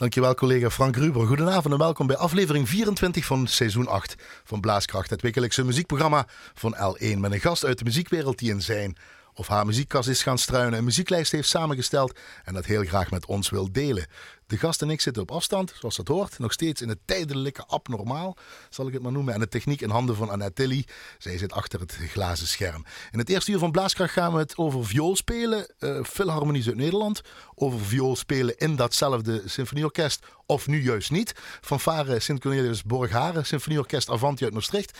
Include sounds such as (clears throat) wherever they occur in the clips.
Dankjewel collega Frank Ruber. Goedenavond en welkom bij aflevering 24 van seizoen 8 van Blaaskracht. Het wekelijkse muziekprogramma van L1 met een gast uit de muziekwereld die in zijn of haar muziekkast is gaan struinen, een muzieklijst heeft samengesteld en dat heel graag met ons wil delen. De gast en ik zitten op afstand, zoals dat hoort, nog steeds in het tijdelijke abnormaal, zal ik het maar noemen. En de techniek in handen van Annette Tilly. Zij zit achter het glazen scherm. In het eerste uur van Blaaskracht gaan we het over viool spelen, uh, Philharmonies uit Nederland. Over viool spelen in datzelfde symfonieorkest, of nu juist niet. Fanfare Sint Cornelius Borgharen, Symfonieorkest Avanti uit Maastricht.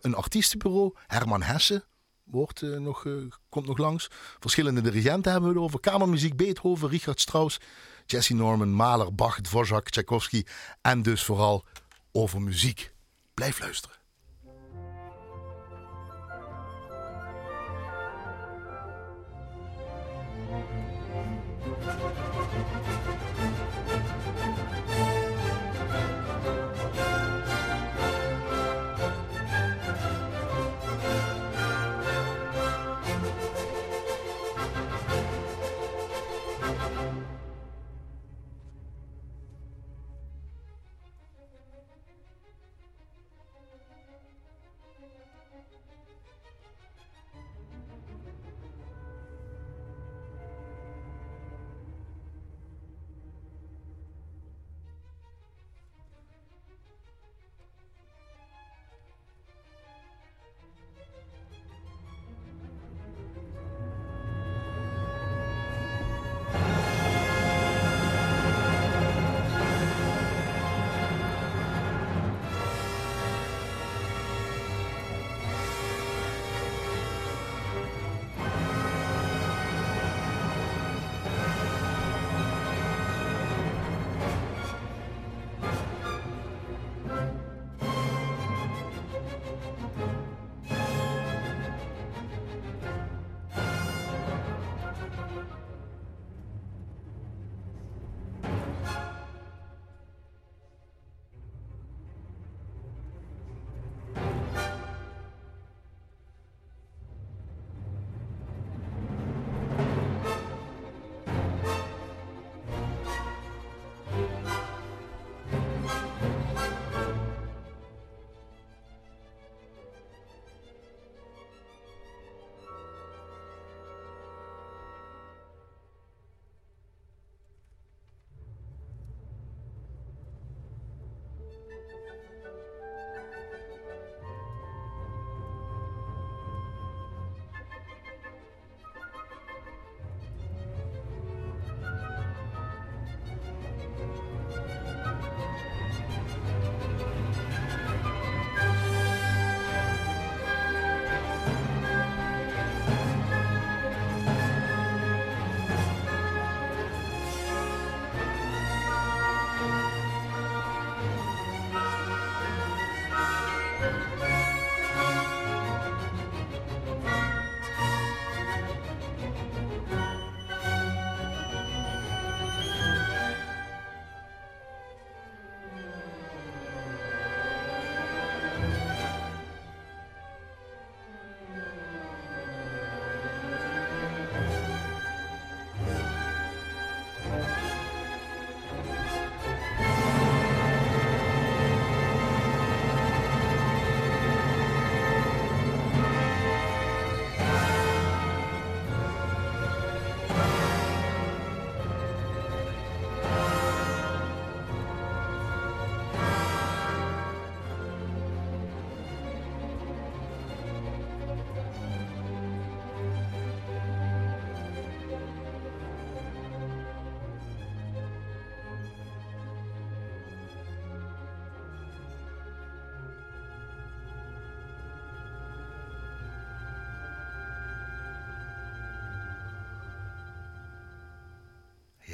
Een artiestenbureau, Herman Hesse, wordt, uh, nog, uh, komt nog langs. Verschillende dirigenten hebben we het over. Kamermuziek, Beethoven, Richard Strauss, Jesse Norman, Mahler, Bach, Dvorak, Tchaikovsky. En dus vooral over muziek. Blijf luisteren.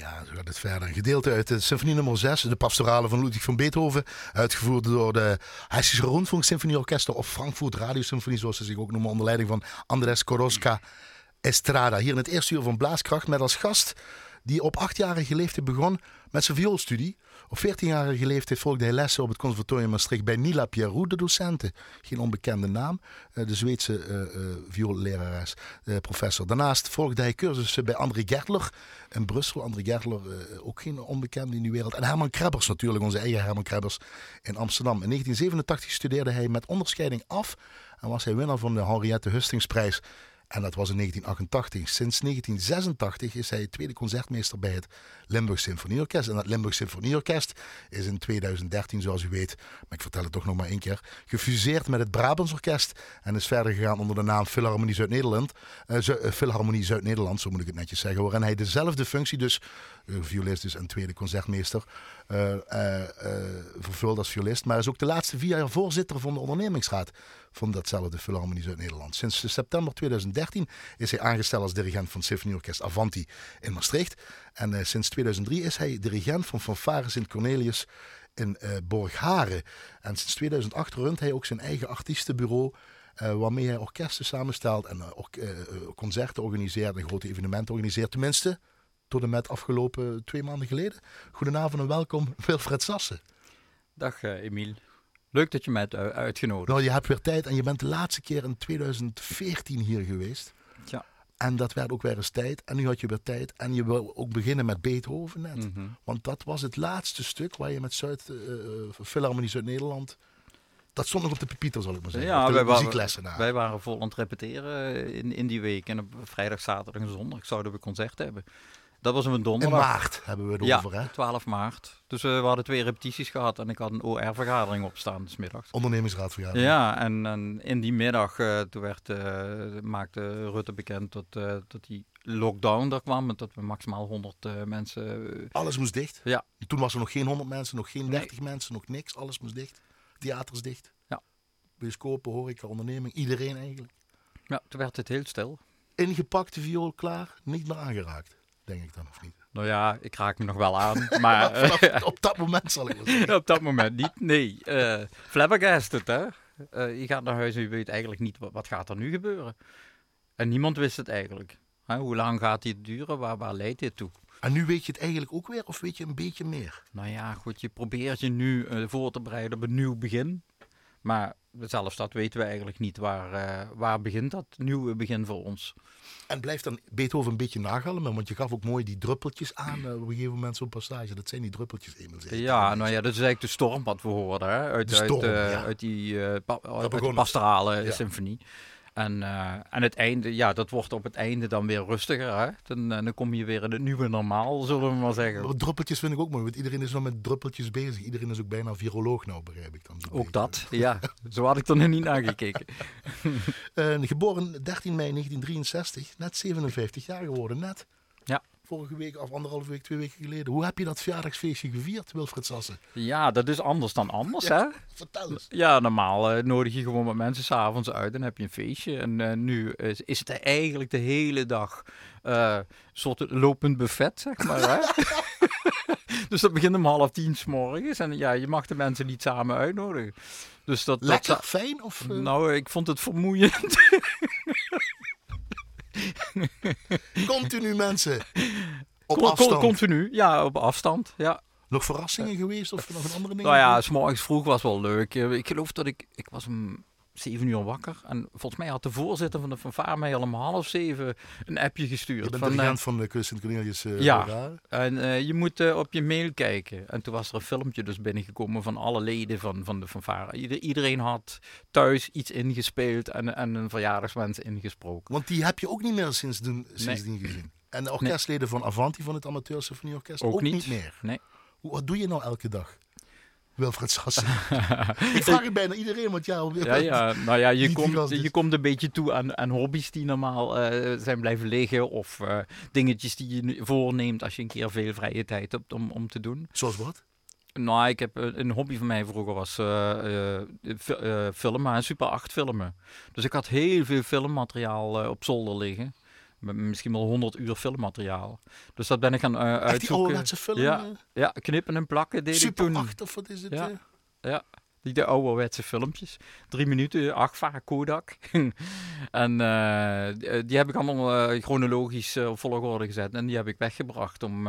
Ja, zo gaat het verder. Een gedeelte uit de symfonie nummer 6, de pastorale van Ludwig van Beethoven. Uitgevoerd door de Hessische Rundfunk Symfonieorkester of Frankfurt Radiosymfonie, zoals ze zich ook noemen, onder leiding van Andres Koroska Estrada. Hier in het eerste uur van Blaaskracht met als gast die op achtjarige leeftijd begon met zijn vioolstudie. Op 14-jarige leeftijd volgde hij lessen op het conservatorium Maastricht bij Nila Pierrot, de docenten. Geen onbekende naam, eh, de Zweedse uh, vioollerares, professor. Daarnaast volgde hij cursussen bij André Gertler in Brussel. André Gertler, ook geen onbekende in die wereld. En Herman Krebbers natuurlijk, onze eigen Herman Krebbers in Amsterdam. In 1987 studeerde hij met onderscheiding af en was hij winnaar van de Henriette Hustingsprijs en dat was in 1988. Sinds 1986 is hij tweede concertmeester bij het Limburg Symfonieorkest. En dat Limburg Symfonieorkest is in 2013, zoals u weet, maar ik vertel het toch nog maar één keer, gefuseerd met het Brabants Orkest. En is verder gegaan onder de naam Philharmonie Zuid-Nederland. Uh, Philharmonie Zuid-Nederland, zo moet ik het netjes zeggen. Waarin hij dezelfde functie, dus uh, violist dus en tweede concertmeester, uh, vervult als violist. Maar is ook de laatste vier jaar voorzitter van de ondernemingsraad van datzelfde Philharmonie Zuid-Nederland. Sinds september 2013 is hij aangesteld als dirigent van Symfonieorkest Avanti in Maastricht. En uh, sinds 2003 is hij dirigent van Fanfare Sint Cornelius in uh, Borgharen. En sinds 2008 runt hij ook zijn eigen artiestenbureau. Uh, waarmee hij orkesten samenstelt en concerten organiseert en grote evenementen organiseert. Tenminste, tot en met afgelopen twee maanden geleden. Goedenavond en welkom, Wilfred Sassen. Dag Emiel. Leuk dat je mij hebt uitgenodigd. Nou, je hebt weer tijd en je bent de laatste keer in 2014 hier geweest. Ja. En dat werd ook weer eens tijd. En nu had je weer tijd. En je wil ook beginnen met Beethoven net. Mhm. Want dat was het laatste stuk waar je met Zuid, uh, Philharmonie Zuid-Nederland... Dat stond nog op de pepieter, zal ik maar zeggen. Ja, wij waren, wij waren vol aan het repeteren in, in die week. En op vrijdag, zaterdag en zondag zouden we concert hebben. Dat was een donderdag. In maart hebben we het ja, over, hè? 12 maart. Dus uh, we hadden twee repetities gehad en ik had een OR-vergadering opstaan smiddags. Ondernemingsraadvergadering. Ja, en, en in die middag uh, toen werd, uh, maakte Rutte bekend dat, dat die lockdown er kwam en dat we maximaal 100 mensen... Alles moest dicht? Ja. Toen was er nog geen 100 mensen, nog geen 30 mensen, nog niks. Alles moest dicht. Theaters dicht. Ja. Bioscopen, horeca, onderneming, iedereen eigenlijk. Ja, toen werd het heel stil. Ingepakte viool klaar, niet meer aangeraakt denk ik dan, of niet? Nou ja, ik raak me nog wel aan, (laughs) maar... op dat moment zal ik wel zeggen. (laughs) op dat moment niet, nee. Uh, flabbergasted, hè. Uh, je gaat naar huis en je weet eigenlijk niet, wat, wat gaat er nu gebeuren? En niemand wist het eigenlijk. Hè? Hoe lang gaat dit duren? Waar, waar leidt dit toe? En nu weet je het eigenlijk ook weer, of weet je een beetje meer? Nou ja, goed, je probeert je nu uh, voor te bereiden op een nieuw begin. Maar zelfs dat weten we eigenlijk niet. Waar, uh, waar begint dat nieuwe begin voor ons? En blijft dan Beethoven een beetje nagalmen? Want je gaf ook mooi die druppeltjes aan uh, op een gegeven moment zo'n passage. Dat zijn die druppeltjes eenmaal. Ja, nou ja, dat is eigenlijk de storm wat we hoorden. Hè? Uit, storm, uit, uh, ja. uit die, pa uit de pastorale ja. symfonie. En, uh, en het einde, ja, dat wordt op het einde dan weer rustiger. Hè? Dan, uh, dan kom je weer in het nieuwe normaal, zullen we maar zeggen. Maar druppeltjes vind ik ook mooi, want iedereen is nog met druppeltjes bezig. Iedereen is ook bijna viroloog nou, begrijp ik dan. Ook dat, ja. Zo had ik er nog niet naar gekeken. uh, (laughs) geboren 13 mei 1963, net 57 jaar geworden, net. Vorige week of anderhalve week, twee weken geleden. Hoe heb je dat verjaardagsfeestje gevierd, Wilfred Sassen? Ja, dat is anders dan anders, (laughs) ja, hè? Vertel eens. Ja, normaal uh, nodig je gewoon met mensen s'avonds uit en heb je een feestje. En uh, nu is, is, het eigenlijk de hele dag uh, een soort lopend buffet, zeg maar, hè? (laughs) (laughs) dus dat begint om half tien s morgens. En ja, je mag de mensen niet samen uitnodigen. Dus dat, Lekker dat, fijn? Of, Nou, ik vond het vermoeiend. (laughs) Continu mensen. Op Con afstand. Continu, ja, op afstand. Ja. Nog verrassingen geweest of nog een andere ding? Nou ja, s morgens vroeg was wel leuk. Ik geloof dat ik, ik was om zeven uur wakker. En volgens mij had de voorzitter van de fanfare mij al om half zeven een appje gestuurd. Je bent van, de uh, van de Sint Cornelius uh, Ja, en uh, je moet uh, op je mail kijken. En toen was er een filmpje dus binnengekomen van alle leden van, van de fanfare. Ieder, iedereen had thuis iets ingespeeld en, en een verjaardagswens ingesproken. Want die heb je ook niet meer sindsdien, sindsdien nee. gezien? En de orkestleden nee. van Avanti van het Amateur Symfonieorkest ook, ook niet. niet meer? Nee. Hoe, wat doe je nou elke dag? Wilfred Sassen. (laughs) ik vraag het bijna iedereen, want ja... Ja, ja nou ja, je, komt, je komt een beetje toe aan, aan hobby's die normaal uh, zijn blijven liggen. Of uh, dingetjes die je voorneemt als je een keer veel vrije tijd hebt om, om te doen. Zoals wat? Nou, ik heb een hobby van mij vroeger was uh, uh, filmen, Super 8 filmen. Dus ik had heel veel filmmateriaal op zolder liggen misschien wel 100 uur filmmateriaal. Dus dat ben ik gaan uh, uitzoeken. Die ouderwetse film? Ja, ja, knippen en plakken deed Super ik toen. 8 of wat is het? Ja, ja. Die de ouderwetse filmpjes. Drie minuten, Agfa, Kodak. (laughs) en uh, die heb ik allemaal uh, chronologisch uh, op volgorde gezet. En die heb ik weggebracht om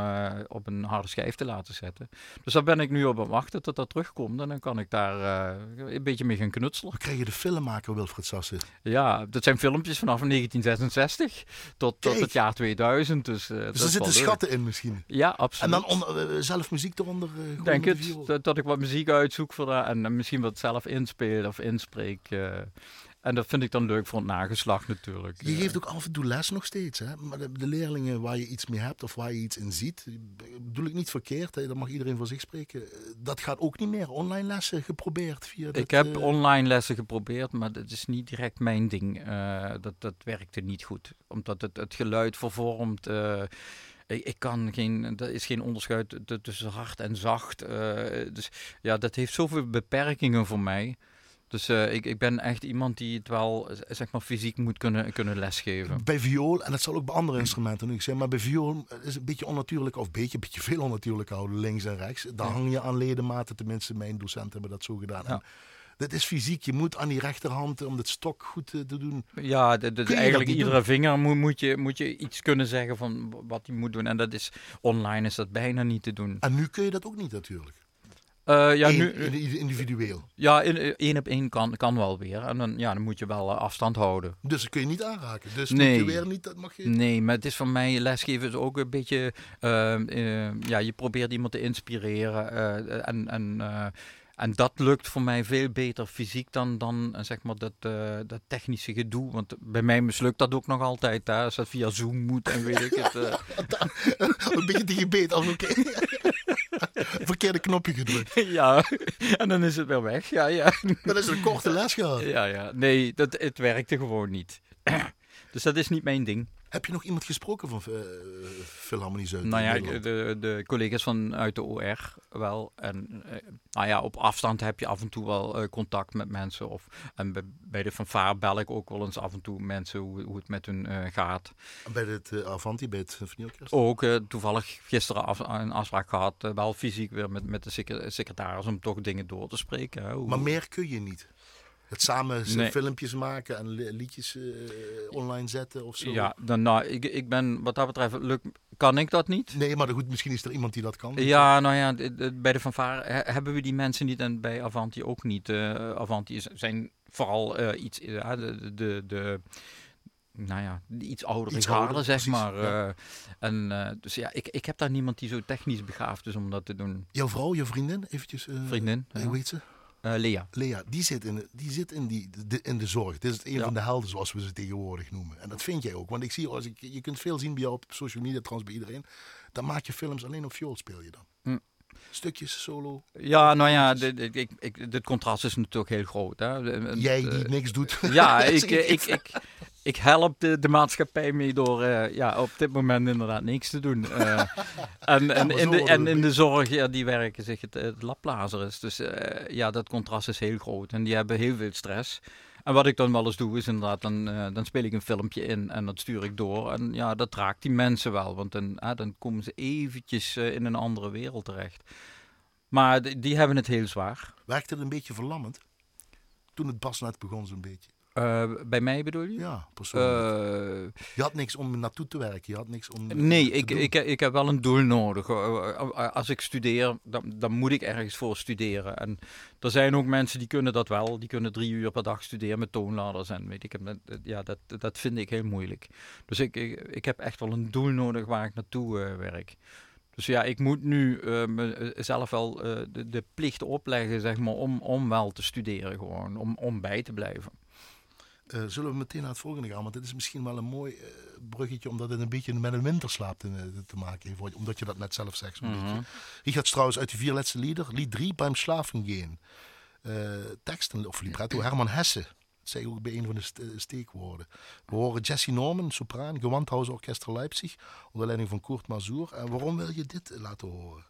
op een harde schijf te laten zetten. Dus daar ben ik nu op aan wachten tot dat terugkomt. En dan kan ik daar een beetje mee gaan knutselen. Dan krijg je de filmmaker Wilfred Sassen. Ja, dat zijn filmpjes vanaf 1966 tot, tot het jaar 2000. Dus, dus er zitten schatten in misschien? Ja, absoluut. En dan onder, zelf muziek eronder? Denk het, dat, dat, ik wat muziek uitzoek voor dat. En misschien wat zelf inspelen of inspreek. Uh, en dat vind ik dan leuk voor het nageslacht natuurlijk. Je geeft ook af en toe les nog steeds. Hè? Maar de, de, leerlingen waar je iets mee hebt of waar je iets in ziet, bedoel ik niet verkeerd. Hè? Dat mag iedereen voor zich spreken. Dat gaat ook niet meer. Online lessen geprobeerd via Ik heb uh... online lessen geprobeerd, maar dat is niet direct mijn ding. Uh, dat, dat werkte niet goed. Omdat het, het geluid vervormt. Ik, ik, kan geen, er is geen onderscheid tussen hard en zacht. Uh, dus ja, dat heeft zoveel beperkingen voor mij. Dus uh, ik, ik ben echt iemand die het wel zeg maar, fysiek moet kunnen, kunnen lesgeven. Bij viool, en dat zal ook bij andere instrumenten nu zijn, maar bij viool is het een beetje onnatuurlijk, of een beetje, een beetje veel onnatuurlijk houden, links en rechts. Daar hang je aan ledematen, tenminste mijn docenten hebben dat zo gedaan. Ja. Dit is fysiek. Je moet aan die rechterhand om het stok goed te, doen. Ja, dus eigenlijk iedere vinger moet, moet, je, moet je iets kunnen zeggen van wat hij moet doen. En dat is online is dat bijna niet te doen. En nu kun je dat ook niet natuurlijk. Uh, ja, Eén, nu, individueel. Ja, één op één kan, kan wel weer. En dan, ja, dan moet je wel uh, afstand houden. Dus dat kun je niet aanraken. Dus nee. moet je weer niet, dat mag je... Nee, maar het is voor mij lesgeven is ook een beetje... Uh, ja, je probeert iemand te inspireren. en en en dat lukt voor mij veel beter fysiek dan, dan zeg maar dat, uh, dat technische gedoe. Want bij mij mislukt dat ook nog altijd. Hè, als dat via Zoom moet en weet ik het. Uh... een beetje beet af, oké. (laughs) Verkeerde knopje gedrukt. (laughs) Ja, en dan is het weer weg. Ja, ja. (laughs) Dat is een korte les gehad. Ja, ja. Nee, dat, het werkte gewoon niet. (clears throat) Dus dat is niet mijn ding. Heb je nog iemand gesproken van uh, Philharmonie Zuid? Nou ja, de, de collega's vanuit de OR wel. En uh, nou ja, op afstand heb je af en toe wel uh, contact met mensen. Of, en bij, bij de fanfare bel ik ook wel eens af en toe mensen hoe, hoe het met hun gaat. Bij het Avanti, bij het Symfonieorkest? Ook toevallig gisteren af, een afspraak gehad. wel fysiek weer met, met de secretaris om toch dingen door te spreken. Hoe... Maar meer kun je niet? Het samen filmpjes maken en liedjes uh, online zetten of zo? Ja, dan, nou, ik, ik ben wat dat betreft, lukt, kan ik dat niet. Nee, maar goed, misschien is er iemand die dat kan. Ja, nou ja, bij de fanfare hebben we die mensen niet en bij Avanti ook niet. Uh, Avanti is, zijn vooral uh, iets, de, de, de nou ja, iets oudere iets ouder, zeg maar. Ja. Uh, en, uh, dus ja, ik, ik heb daar niemand die zo technisch begaafd is om dat te doen. Jouw vrouw, je vriendin, eventjes? Uh, vriendin. Hoe heet ze? Uh, Lea. Lea, die zit, in de, die zit in, die, de, in de zorg. Dit is een van de helden, zoals we ze tegenwoordig noemen. En dat vind jij ook. Want ik zie, als ik, je kunt veel zien bij jou op social media, trouwens bij iedereen. Dan maak je films alleen op viool speel je dan. Hm. Stukjes solo. Ja, nou ja, dit contrast is natuurlijk heel groot. Hè. Jij die uh, niks doet. Ja, (laughs) ik, ik, ik, ik help de, de, maatschappij mee door uh, ja, op dit moment inderdaad niks te doen. Uh, (laughs) en, en, in de, en in de zorg, ja, die werken zich het, het laplazer is. Dus uh, ja, dat contrast is heel groot. En die hebben heel veel stress. En wat ik dan wel eens doe, is inderdaad, dan, dan speel ik een filmpje in en dat stuur ik door. En ja, dat raakt die mensen wel, want dan, dan komen ze eventjes in een andere wereld terecht. Maar die, die hebben het heel zwaar. Werkt het een beetje verlammend? Toen het pas net begon zo'n beetje. Uh, bij mij bedoel je? Ja, persoonlijk. Uh, je had niks om naartoe te werken. Je had niks om. Nee, ik, ik, ik heb wel een doel nodig. Als ik studeer, dan, dan moet ik ergens voor studeren. En er zijn ook mensen die kunnen dat wel. Die kunnen drie uur per dag studeren met toonladers. En weet ik, ja, dat, dat vind ik heel moeilijk. Dus ik, ik, ik heb echt wel een doel nodig waar ik naartoe uh, werk. Dus ja, ik moet nu mezelf wel de, de plicht opleggen, zeg maar, om, om wel te studeren gewoon. Om, om bij te blijven. Uh, zullen we meteen naar het volgende gaan? Want dit is misschien wel een mooi uh, bruggetje, omdat het een beetje met een winterslaap te, uh, te maken heeft. Omdat je dat net zelf zegt. Zo'n mm -hmm. beetje. Richard Strauss uit de vier laatste lieder, lied 3, Beim Schlafen gehen. teksten of libretto, Herman Hesse. Dat zei ook bij een van de st steekwoorden. We horen Jesse Norman, sopraan, Gewandhauser Orchester Leipzig, onder leiding van Kurt Mazur. En waarom wil je dit laten horen?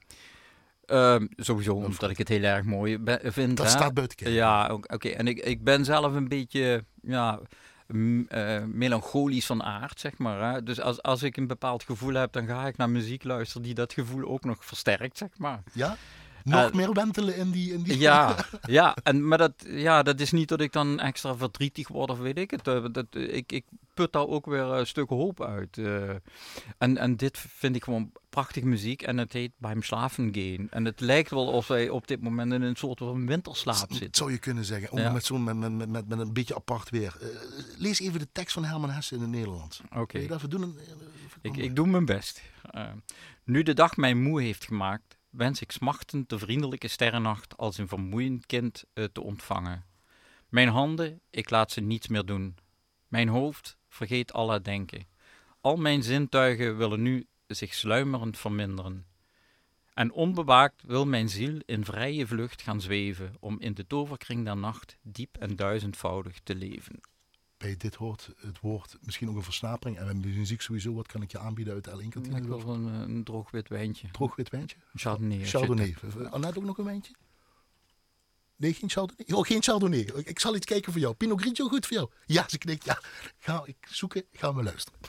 Um, sowieso omdat ik het heel erg mooi vind. Dat staat buiten kijf. Ja, oké. En ik, ik ben zelf een beetje ja, uh, melancholisch van aard, zeg maar. Hè? Dus als, als ik een bepaald gevoel heb, dan ga ik naar muziek luisteren die dat gevoel ook nog versterkt, zeg maar. Ja? Nog meer wentelen in die... In die... Ja, (laughs) ja, en, maar dat, ja, dat is niet dat ik dan extra verdrietig word of weet ik het. Dat, ik, ik put daar ook weer een stuk hoop uit. en, en dit vind ik gewoon prachtige muziek en het heet Beim Slaven Gaan. En het lijkt wel of wij op dit moment in een soort van winterslaap zitten. zou je kunnen zeggen, ook met, zo'n met, met, met, met, een beetje apart weer. Uh, lees even de tekst van Herman Hesse in het Nederlands. Oké. Okay. dat doen? Ik, ik doe mijn best. Uh, nu de dag mij moe heeft gemaakt, wens ik smachtend de vriendelijke sterrennacht als een vermoeiend kind uh, te ontvangen. Mijn handen, ik laat ze niets meer doen. Mijn hoofd vergeet al het denken. Al mijn zintuigen willen nu zich sluimerend verminderen. En onbewaakt wil mijn ziel in vrije vlucht gaan zweven, om in de toverkring der nacht diep en duizendvoudig te leven. Dit hoort het woord misschien ook een versnapering. En met muziek sowieso, wat kan ik je aanbieden uit de L1 kantine? Ik wil een, eh, een droog wit wijntje. Droog wit wijntje? Chardonnay. Chardonnay. Annette ook nog een wijntje? Nee, geen Chardonnay? Oh, geen Chardonnay. Ik zal iets kijken voor jou. Pinot Grigio goed voor jou? Ja, ze knikt. Ja, ga ik zoeken. Gaan we luisteren.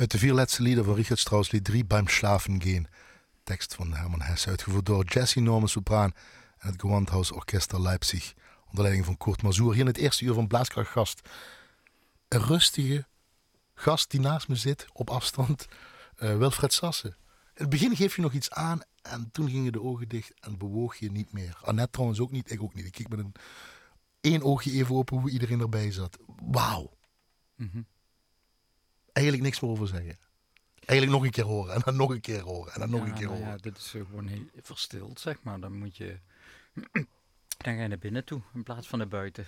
Uit de vier laatste lieden van Richard Strauss lied 3 Beim Schlafen Gehen. Tekst van Herman Hesse, uitgevoerd door Jesse Norman Sopraan en het Gewandhaus Orchester Leipzig. Onder leiding van Kurt Mazour. Hier in het eerste uur van Blaaskracht Gast. Een rustige gast die naast me zit, op afstand. Uh, Wilfred Sassen. In het begin geef je nog iets aan en toen gingen de ogen dicht en bewoog je niet meer. Annette trouwens ook niet, ik ook niet. Ik keek met een één oogje even open hoe iedereen erbij zat. Wauw. Mm Eigenlijk niks meer over zeggen. Eigenlijk nog een keer horen en dan nog een keer horen en dan nog een keer nou horen. Ja, dit is gewoon heel verstild, zeg maar. Dan moet je... (clears throat) dan ga je naar binnen toe in plaats van naar buiten.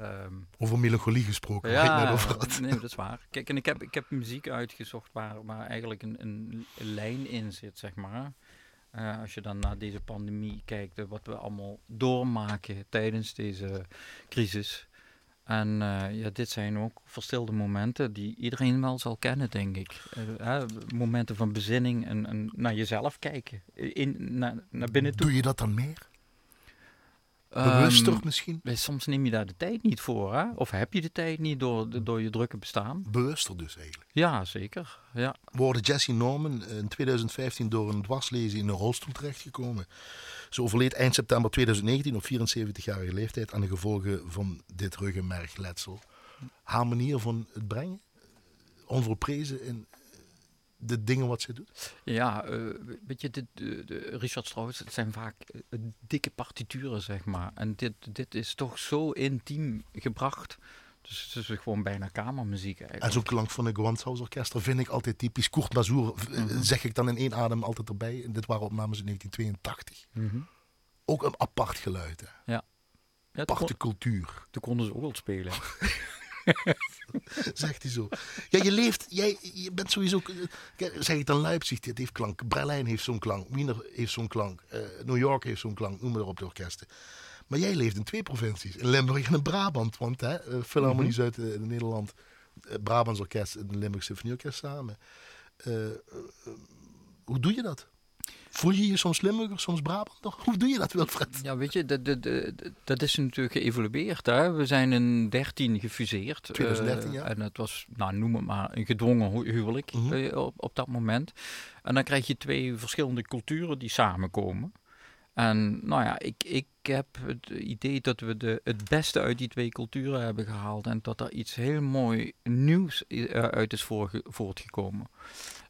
Um, over melancholie gesproken, ja, ik over had. Nee, dat is waar. Kijk, en ik heb, ik heb muziek uitgezocht waar, waar eigenlijk een, een, lijn in zit, zeg maar. Uh, als je dan naar deze pandemie kijkt, wat we allemaal doormaken tijdens deze crisis. En uh, ja, dit zijn ook verstilde momenten die iedereen wel zal kennen, denk ik. Uh, momenten van bezinning en, en, naar jezelf kijken, in, naar, naar binnen toe. Doe je dat dan meer? Bewuster um, misschien? Soms neem je daar de tijd niet voor, hè? Of heb je de tijd niet door, door je drukke bestaan? Bewuster dus eigenlijk? Ja, zeker. Ja. Worden Jesse Norman in 2015 door een dwarslezen in een rolstoel terechtgekomen. Ze overleed eind september 2019 op 74-jarige leeftijd aan de gevolgen van dit ruggenmergletsel. Haar manier van het brengen, onverprezen in, de dingen wat ze doet? Ja, uh, weet je, de, de Richard Strauss, het zijn vaak uh, dikke partituren, zeg maar. En dit, dit is toch zo intiem gebracht. Dus het is gewoon bijna kamermuziek eigenlijk. En zo'n klank van een Gewandhausorkester vind ik altijd typisch. Kurt Bazour mm zeg ik dan in één adem altijd erbij. En dit waren opnames in 1982. Mm -hmm. Ook een apart geluid. Hè? Ja. ja Aparte cultuur. Toen konden ze ook wel spelen. (laughs) Zegt hij zo. Ja, je leeft, jij je bent sowieso, zeg ik dan Leipzig, dit heeft klank. Berlijn heeft zo'n klank, Wiener heeft zo'n klank, uh, New York heeft zo'n klank, noem maar op de orkesten. Maar jij leeft in twee provincies, in Limburg en in Brabant. Want hè, uh, Philharmonie mm -hmm. uit Nederland, uh, Brabants Orkest en Limburg Symfonieorkest samen. hoe doe je dat? Voel je je soms Limburger, soms Brabander? Hoe doe je dat, Wilfred? Ja, weet je, dat, dat, dat is natuurlijk geëvolueerd. Hè? We zijn in 13 gefuseerd. 2013, uh, ja. En het was, nou, noem het maar, een gedwongen huwelijk -hmm. op, op dat moment. En dan krijg je twee verschillende culturen die samenkomen. En nou ja, ik, ik heb het idee dat we de, het beste uit die twee culturen hebben gehaald. En dat er iets heel mooi nieuws uit is voortgekomen.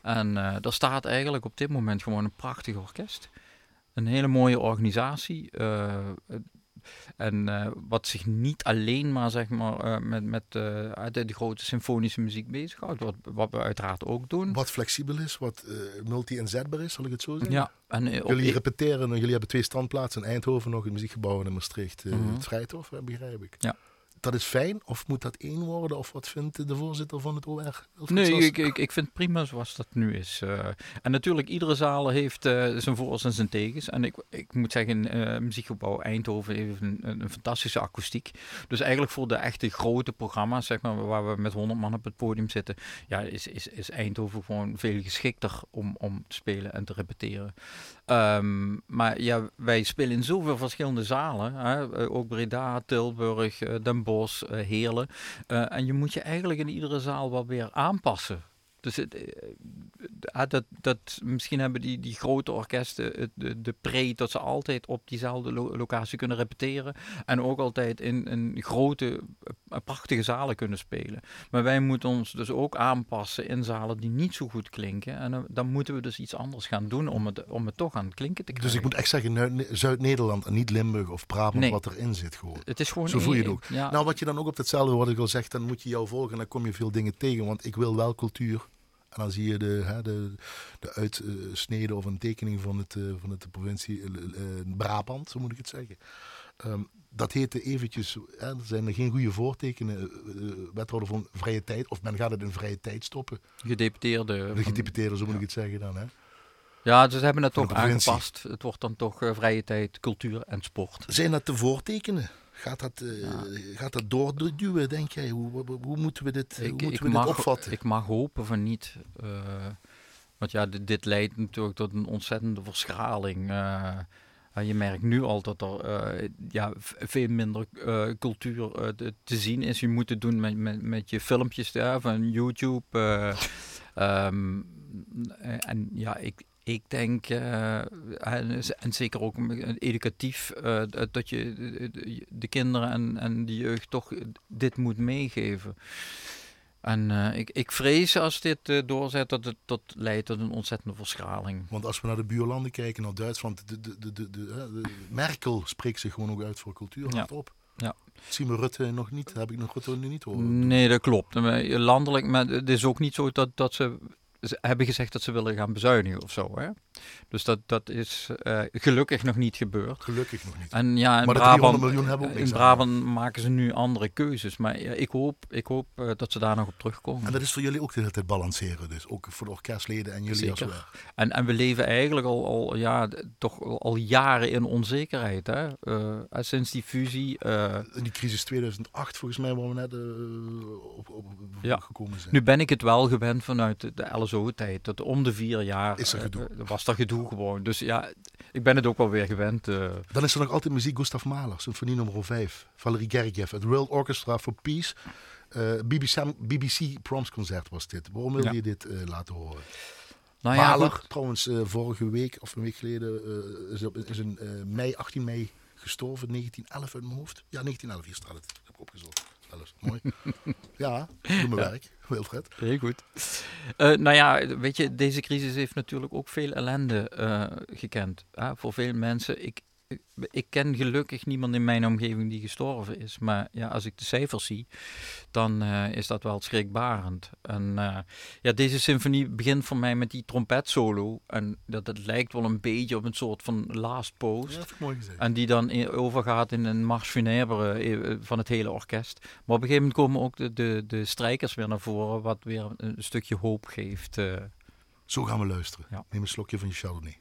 En uh, er staat eigenlijk op dit moment gewoon een prachtig orkest. Een hele mooie organisatie. Uh, en uh, wat zich niet alleen maar, zeg maar met, met de, de, grote symfonische muziek bezighoudt. Wat, wat we uiteraard ook doen. Wat flexibel is, wat multi-inzetbaar is, zal ik het zo zeggen? Ja. En, jullie op, repeteren, jullie hebben twee standplaatsen in Eindhoven nog, het muziekgebouw in Maastricht. Uh, -hmm. Het Vrijthof, begrijp ik. Ja dat is fijn? Of moet dat één worden? Of wat vindt de voorzitter van het OR? Nee, ik, ik, ik vind het prima zoals dat nu is. Uh, en natuurlijk, iedere zaal heeft uh, zijn voor's en zijn tegens. En ik, ik moet zeggen, uh, Muziekgebouw Eindhoven heeft een, een, fantastische akoestiek. Dus eigenlijk voor de echte grote programma's, zeg maar, waar we met 100 man op het podium zitten, ja, is, is, is Eindhoven gewoon veel geschikter om, om te spelen en te repeteren. Um, maar ja, wij spelen in zoveel verschillende zalen. Hè? ook Breda, Tilburg, Den Bosch Bos, uh, Heerlen. En je moet je eigenlijk in iedere zaal wel weer aanpassen. Dus het, uh, dat, dat, misschien hebben die, die grote orkesten de, de pre dat ze altijd op diezelfde lo locatie kunnen repeteren. En ook altijd in, in grote, uh, prachtige zalen kunnen spelen. Maar wij moeten ons dus ook aanpassen in zalen die niet zo goed klinken. En dan moeten we dus iets anders gaan doen om het, om het toch aan het klinken te krijgen. Dus ik moet echt zeggen Zuid-Nederland en niet Limburg of Brabant nee. wat erin zit gewoon. Het is gewoon Zo voel je het ook. Ja. Nou, wat je dan ook op hetzelfde wat ik al zeg, dan moet je jou volgen en dan kom je veel dingen tegen. Want ik wil wel cultuur en dan zie je de, hè, de, de uitsnede of een tekening van, het, eh, van het, de provincie uh, Brabant, zo moet ik het zeggen. Um, dat heette eventjes, hè, er zijn er geen goede voortekenen, uh, wethouder van vrije tijd, of men gaat het in vrije tijd stoppen. Gedeputeerde. De gedeputeerde, zo moet ja. ik het zeggen dan. Hè. Ja, dus ze hebben het toch aangepast. Het wordt dan toch uh, vrije tijd, cultuur en sport. Zijn dat de voortekenen? Gaat dat, uh, ja. gaat dat doorduwen, denk jij? Hoe, hoe, hoe moeten we dit, ik, hoe moeten we mag, dit opvatten? Ik mag hopen van niet. Uh, want ja, dit, dit, leidt natuurlijk tot een ontzettende verschraling. Uh, je merkt nu al dat er ja, veel minder cultuur te, te, zien is. Je moet het doen met, met, met je filmpjes daar van YouTube. (laughs) Ehm, en ja, ik, ik denk, uh, en, en, zeker ook educatief, uh, dat je de, de, kinderen en, en de jeugd toch dit moet meegeven. En uh, ik, ik vrees als dit doorzet dat het tot leidt tot een ontzettende verschraling. Want als we naar de buurlanden kijken, naar Duitsland, de, de, de, de, de Merkel spreekt zich gewoon ook uit voor cultuur ja. op. Ja. Zien we Rutte nog niet? Heb ik nog Rutte nu niet horen? Nee, dat klopt. Landelijk, maar het is ook niet zo dat, dat ze hebben gezegd dat ze willen gaan bezuinigen of zo. Hè? Dus dat, dat is uh, gelukkig nog niet gebeurd. Gelukkig nog niet. En ja, in maar Brabant, miljoen hebben ook in Brabant maken ze nu andere keuzes. Maar ik hoop, ik hoop uh, dat ze daar nog op terugkomen. En dat is voor jullie ook de hele tijd balanceren. Dus ook voor de orkestleden en jullie Zeker. als wel. En, en we leven eigenlijk al, al, ja, toch al jaren in onzekerheid. Hè? Uh, sinds die fusie. in die crisis 2008 volgens mij waar we net op, op, ja. gekomen zijn. Nu ben ik het wel gewend vanuit de, de LSO-tijd. Dat om de vier jaar is er gedoe. was er gedoe gewoon. Dus ja, ik ben het ook wel weer gewend. Uh. Dan is er nog altijd muziek Gustav Mahler, symfonie nummer 5. Valery Gergiev, het World Orchestra for Peace. Uh, BBC, BBC Proms concert was dit. Waarom wil Ja. je dit uh, laten horen? Nou ja, Mahler, goed. trouwens, vorige week of een week geleden is, op, is in mei, 18 mei gestorven, 1911 uit mijn hoofd. Ja, 1911, hier staat het. Ik heb opgezocht. Alles mooi. (laughs) ja, doe mijn Ja. werk, Wilfred. Heel goed. Eh, nou ja, weet je, deze crisis heeft natuurlijk ook veel ellende eh, gekend. Hè, voor veel mensen. Ik, ik, ken gelukkig niemand in mijn omgeving die gestorven is. Maar ja, als ik de cijfers zie, dan eh, is dat wel schrikbarend. En eh, ja, deze symfonie begint voor mij met die trompetsolo. En dat het lijkt wel een beetje op een soort van last Ja, post. dat mooi gezegd. En die dan in- overgaat in een mars funèbre eh, van het hele orkest. Maar op een gegeven moment komen ook de, de, de strijkers weer naar voren, wat weer een stukje hoop geeft. Zo gaan we luisteren. Ja. Neem een slokje van je Chardonnay.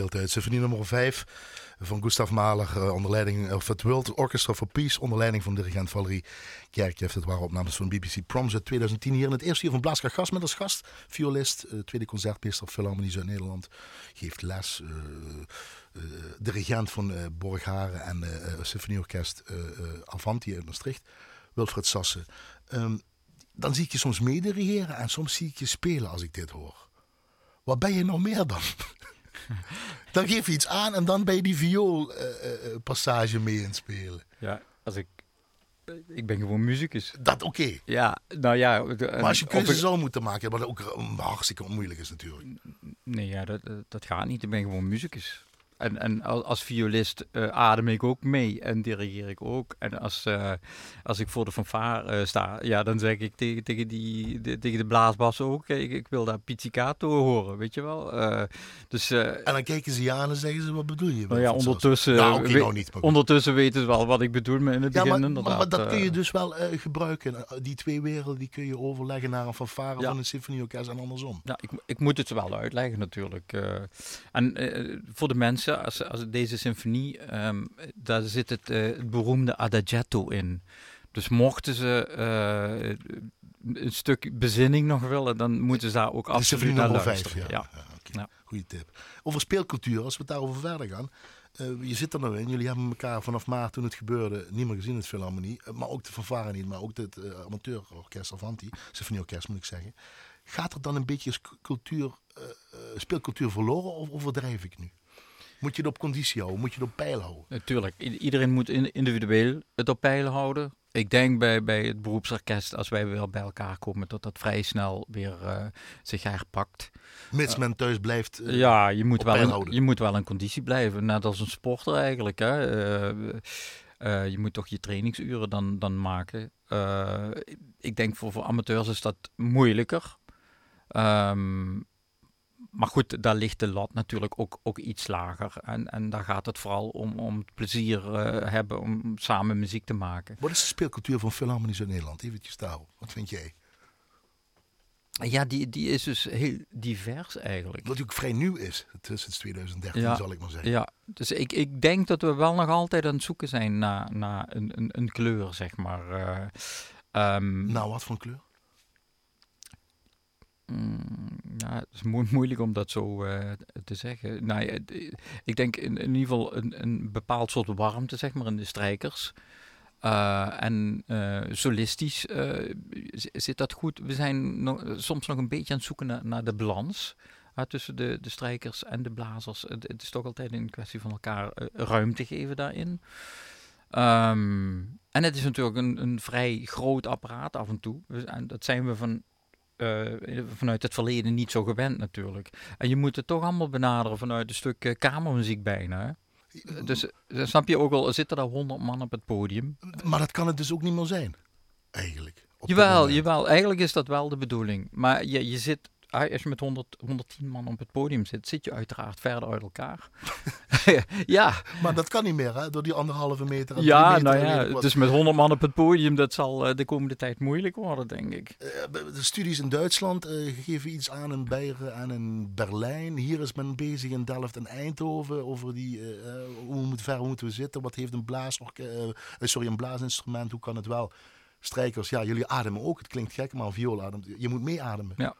Uit symfonie nummer 5 van Gustav Mahler uh, onder leiding of het World Orchestra for Peace onder leiding van dirigent Valerie Kerkjeff. Het waren opnames van BBC Proms uit 2010 hier in het eerste uur van Blaaska Gast met als gast violist, uh, tweede concertmeester Philharmonie Zuid-Nederland, geeft les, uh, dirigent van Borgharen en symfonieorkest Avanti uit Maastricht, Wilfred Sassen. Um, dan zie ik je soms meedirigeren en soms zie ik je spelen als ik dit hoor. Wat ben je nog meer dan? (laughs) (laughs) dan geef je iets aan en dan ben je die vioolpassage uh, uh, mee in spelen. Ja, als ik. Ik ben gewoon muzikus. Dat oké. Ja, nou ja. maar als je keuze zou moeten maken, wat ook hartstikke moeilijk is natuurlijk. Nee, ja, dat, dat gaat niet. Ik ben gewoon muzikus. En, en als violist uh, adem ik ook mee en dirigeer ik ook. En als, uh, als ik voor de fanfare uh, sta, ja, dan zeg ik tegen, tegen, die, de, tegen de blaasbas ook, ik, ik wil daar pizzicato horen, weet je wel. dus, en dan kijken ze je aan en zeggen ze, wat bedoel je? Nou ja, ondertussen, nou, okay, nou niet, ondertussen weten ze wel wat ik bedoel in het ja, begin. Maar, maar, maar, dat kun je dus wel gebruiken. Die twee werelden die kun je overleggen naar een fanfare ja. van een symfonieorkest en andersom. Ja, ik, ik moet het wel uitleggen natuurlijk. en voor de mensen als, als deze symfonie, um, daar zit het, uh, het, beroemde adagietto in. Dus mochten ze uh, een stuk bezinning nog willen, dan moeten ze daar ook absoluut naar luisteren. Vijf, ja. Ja. ja, okay. Goeie tip. Over speelcultuur, als we het daarover verder gaan. Uh, je zit er nou in. Jullie hebben elkaar vanaf maart toen het gebeurde niet meer gezien het Philharmonie. Maar ook de fanfare niet, maar ook het uh, amateurorkest Avanti. Symfonieorkest moet ik zeggen. Gaat er dan een beetje cultuur, uh, speelcultuur verloren of overdrijf ik nu? Moet je het op conditie houden? Moet je het op peil houden? Natuurlijk. iedereen moet individueel het op peil houden. Ik denk bij, bij het beroepsorkest, als wij weer bij elkaar komen, dat dat vrij snel weer uh, zich herpakt. Mits men thuis blijft. Uh, ja, je moet, wel een, je moet wel in conditie blijven. Net als een sporter eigenlijk. Hè. Uh, je moet toch je trainingsuren dan, dan maken. ik denk voor, voor amateurs is dat moeilijker. Um, maar goed, daar ligt de lat natuurlijk ook, ook iets lager. En, en daar gaat het vooral om, om plezier uh, hebben om samen muziek te maken. Wat is de speelcultuur van Philharmonie in Nederland? Eventjes daarop. Wat vind jij? Ja, die, die is dus heel divers eigenlijk. Wat ook vrij nieuw is, sinds 2013 ja, zal ik maar zeggen. Ja, dus ik, ik denk dat we wel nog altijd aan het zoeken zijn naar, naar een, een, een kleur, zeg maar. Uh, um, nou, wat voor kleur? Mm, ja, het is (laughs) moeilijk om dat zo uh, te zeggen. Nou, ik denk in, in, ieder geval een, een bepaald soort warmte, zeg maar, in de strijkers. Uh, en uh, solistisch zit dat goed. We zijn soms nog een beetje aan het zoeken naar, de balans tussen de, de strijkers en de blazers. Het, is toch altijd een kwestie van elkaar ruimte geven daarin. Um, en het is natuurlijk een, een vrij groot apparaat af en toe. En dat zijn we van uh, vanuit het verleden niet zo gewend natuurlijk. En je moet het toch allemaal benaderen vanuit een stuk uh, kamermuziek bijna. Dus uh, snap je ook al, er zitten daar honderd man op het podium. Maar dat kan het dus ook niet meer zijn, eigenlijk. Jawel, jawel, eigenlijk is dat wel de bedoeling. Maar je, je zit als je met 100, 110 man op het podium zit, zit je uiteraard verder uit elkaar. (laughs) ja. Maar dat kan niet meer, hè? Door die anderhalve meter. Ja, meter nou ja, dus met 100 man op het podium, dat zal uh, de komende tijd moeilijk worden, denk ik. Uh, de studies in Duitsland uh, geven iets aan in Beieren en in Berlijn. Hier is men bezig in Delft en Eindhoven over die, hoe moet, ver moeten we zitten, wat heeft een, blaas, sorry, een blaasinstrument, hoe kan het wel? Strijkers, ja, jullie ademen ook. Het klinkt gek, maar viool ademt. Je moet mee ademen. Ja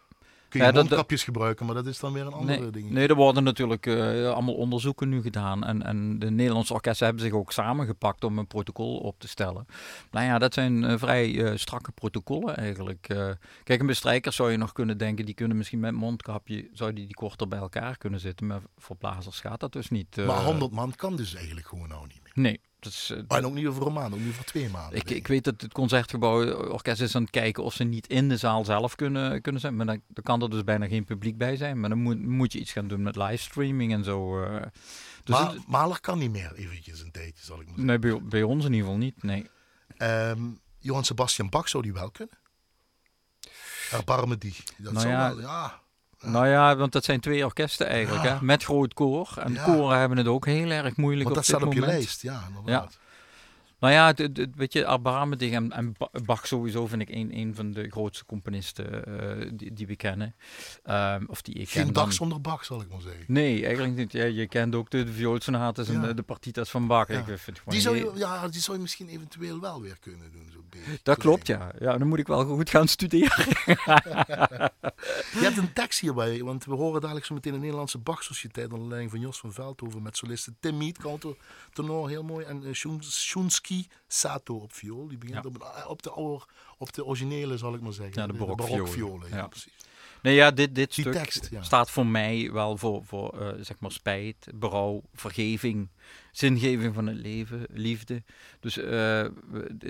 kun je ja, mondkapjes gebruiken, maar dat is dan weer een andere nee, ding. Nee, er worden natuurlijk uh, allemaal onderzoeken nu gedaan. En, en de Nederlandse orkesten hebben zich ook samengepakt om een protocol op te stellen. Nou ja, dat zijn uh, vrij uh, strakke protocollen eigenlijk. kijk, een bestrijkers zou je nog kunnen denken, die kunnen misschien met mondkapje, zou die, die korter bij elkaar kunnen zitten. Maar voor blazers gaat dat dus niet. maar 100 man kan dus eigenlijk gewoon nou niet meer. Nee, uh, en ook niet over een maand, ook niet voor twee maanden. Ik, ik weet dat het Concertgebouw Orkest is aan het kijken of ze niet in de zaal zelf kunnen, kunnen zijn. Maar dan, dan kan er dus bijna geen publiek bij zijn. Maar dan moet, moet je iets gaan doen met livestreaming en zo. Uh. Dus maar het, Maler kan niet meer eventjes een tijdje, zal ik maar zeggen. Nee, bij, bij ons in ieder geval niet, nee. Um, Johan Sebastian Bach zou die wel kunnen? Erbarmen die. Dat nou zou ja, wel, ja. Nou ja, want dat zijn twee orkesten eigenlijk, hè? met groot koor. En ja. koren hebben het ook heel erg moeilijk want op dat staat op je lijst, ja, inderdaad. Nou ja, het, het, weet je, erbarmelijk en, en Bach sowieso vind ik een, een van de grootste componisten uh, die, die, we kennen. Um, of die ik Geen ken dag dan. zonder Bach, zal ik maar zeggen. Nee, eigenlijk niet. Ja, je kent ook de, de vioolsonates en Ja. de, de partitas van Bach. Ja. Ik vind Die zou, je, ja, die zou je misschien eventueel wel weer kunnen doen. Zo beetje. Dat klopt, ja. Ja, dan moet ik wel goed gaan studeren. (laughs) Je hebt een tekst hierbij, want we horen dadelijk zo meteen een Nederlandse Bach-sociëteit onder leiding van Jos van Veldhoven met solisten Tim kanto, tenor, heel mooi, en uh, Shunski Sato op viool. Die begint Ja. op, op, de oude, op de originele, zal ik maar zeggen. Ja, de barokviolen, ja, Ja. precies. Nee, ja, dit, dit Die stuk tekst, ja. staat voor mij wel voor, voor eh, zeg maar spijt, berouw, vergeving, zingeving van het leven, liefde. Dus eh,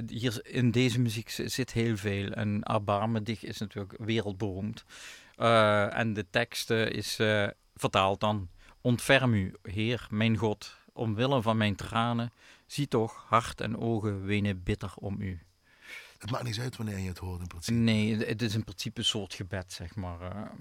hier in deze muziek zi- zit heel veel. En dich is natuurlijk wereldberoemd. Eh, en de tekst eh, is eh, vertaald dan. Ontferm u, Heer, mijn God, omwille van mijn tranen. Zie toch, hart en ogen wenen bitter om u. Het maakt niet uit wanneer je het hoort in principe. Nee, het- het is in principe een soort gebed, zeg maar.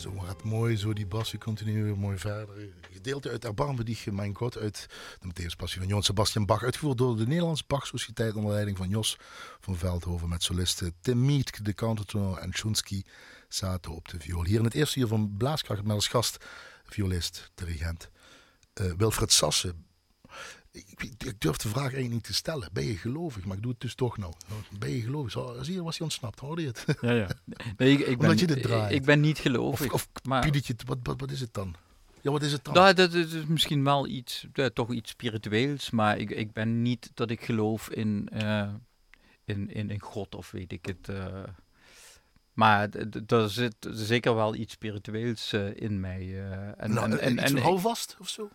Zo gaat mooi, zo die bas, continu weer mooi verder. Gedeelte uit Erbarmen die mijn God uit de Matthäus Passie van Johan Sebastian Bach. Uitgevoerd door de Nederlandse Bach-sociëteit onder leiding van Jos van Veldhoven. Met solisten Tim Miet, de countertenor en Schunsky zaten op de viool. Hier in het eerste uur van Blaaskracht met als gast violist, dirigent uh, Wilfred Sassen. Ik, ik, durf de vraag eigenlijk niet te stellen. Ben je gelovig? Maar ik doe het dus toch nou. Ben je gelovig? Zo, zie je, was hij ontsnapt, hoorde je het? (laughs) Ja, ja. Nee, ik, ik ben, je dit draait. Ik ben niet gelovig. Of, of maar... wat, wat, wat is het dan? Ja, wat is het dan? Nou, dat is misschien wel iets, toch iets spiritueels, maar ik, ik ben niet dat ik geloof in, uh, in, in, in God of weet ik het. Uh, maar er zit zeker wel iets spiritueels in mij. en, nou, en, en, en, houvast of zo?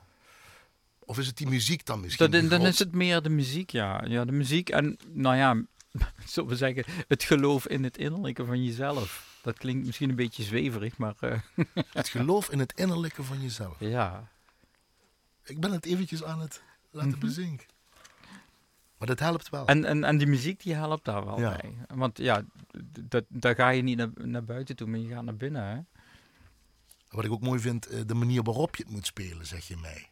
Of is het die muziek dan misschien? Dan, dan is het meer de muziek, ja. Ja, de muziek en, nou ja, (laughs) zullen we zeggen, het geloof in het innerlijke van jezelf. Dat klinkt misschien een beetje zweverig, maar... Uh... (laughs) het geloof in het innerlijke van jezelf. Ja. Ik ben het eventjes aan het laten mhm. bezinken. Maar dat helpt wel. En, en, en die muziek die helpt daar wel bij. Want ja, dat, daar ga je niet naar, naar buiten toe, maar je gaat naar binnen. Hè? Wat ik ook mooi vind, eh, de manier waarop je het moet spelen, zeg je mij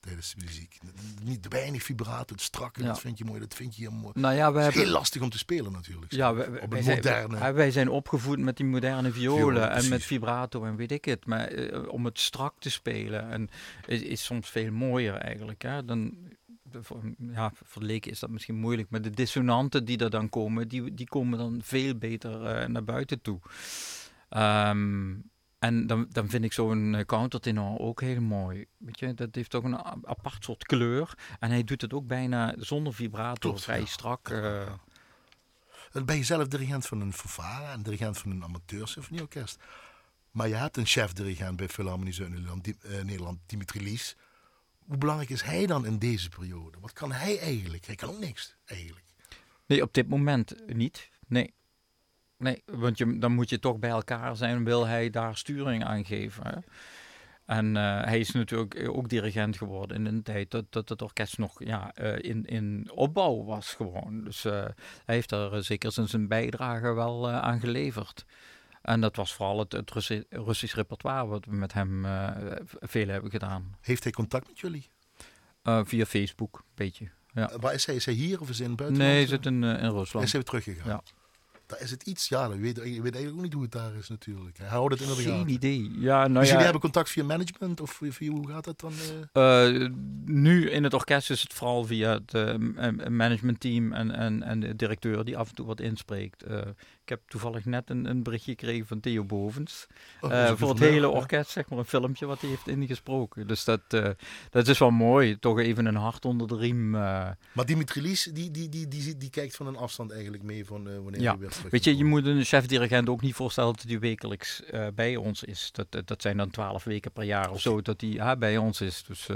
tijdens de muziek. Niet weinig vibrato, het strakke, dat vind je mooi, dat vind je heel mooi. Nou ja, we het is heel lastig om te spelen natuurlijk. Ja, we, op een moderne... Zijn, wij zijn opgevoed met die moderne violen en met vibrato en weet ik het. Maar eh, om het strak te spelen en, is, is soms veel mooier eigenlijk. Hè? Dan, ja, voor leken is dat misschien moeilijk, maar de dissonanten die er dan komen, die, die komen dan veel beter uh, naar buiten toe. Um, en dan, dan vind ik zo'n eh, countertenor ook heel mooi. Weet je, dat heeft toch een apart soort kleur. En hij doet het ook bijna zonder vibrato, vrij strak. Uh... Ben je zelf dirigent van een fanfare en dirigent van een amateursymfonieorkest. Maar je hebt een chef-dirigent bij Philharmonie Zuid-Nederland, Nederland, Dimitri Lies. Hoe belangrijk is hij dan in deze periode? Wat kan hij eigenlijk? Hij kan ook niks, eigenlijk. Nee, op dit moment niet. Nee. Nee, want je, dan moet je toch bij elkaar zijn, wil hij daar sturing aan geven. Hè? En uh, hij is natuurlijk ook dirigent geworden in een tijd dat, dat het orkest nog ja, uh, in, in opbouw was gewoon. Dus uh, hij heeft er zeker zijn bijdrage wel aan geleverd. En dat was vooral het, het Russi Russisch repertoire wat we met hem veel hebben gedaan. Heeft hij contact met jullie? via Facebook, een beetje. Ja. waar is hij? Is hij hier of is hij in het buitenland? Nee, hij zit in, in Rusland. Is hij weer teruggegaan? Ja daar is het iets. Ja, je weet, je weet eigenlijk ook niet hoe het daar is natuurlijk. Hij houdt het in de gaten. Geen idee. Ja, nou dus ja. jullie hebben contact via management of via, hoe gaat dat dan? Uh? nu in het orkest is het vooral via het uh, managementteam en, en, en de directeur die af en toe wat inspreekt. Ik heb toevallig net een, een berichtje gekregen van Theo Bovens. Oh, voor het hele orkest, zeg maar, een filmpje wat hij heeft ingesproken. Dus dat, dat is wel mooi. Toch even een hart onder de riem. Maar Dimitri Lies, die, die, die, die, die, kijkt van een afstand eigenlijk mee van wanneer ja. hij weer Weet je, je moet een chef-dirigent ook niet voorstellen dat hij wekelijks bij ons is. Dat, dat zijn dan twaalf weken per jaar of zo dat hij ja, bij ons is. Dus.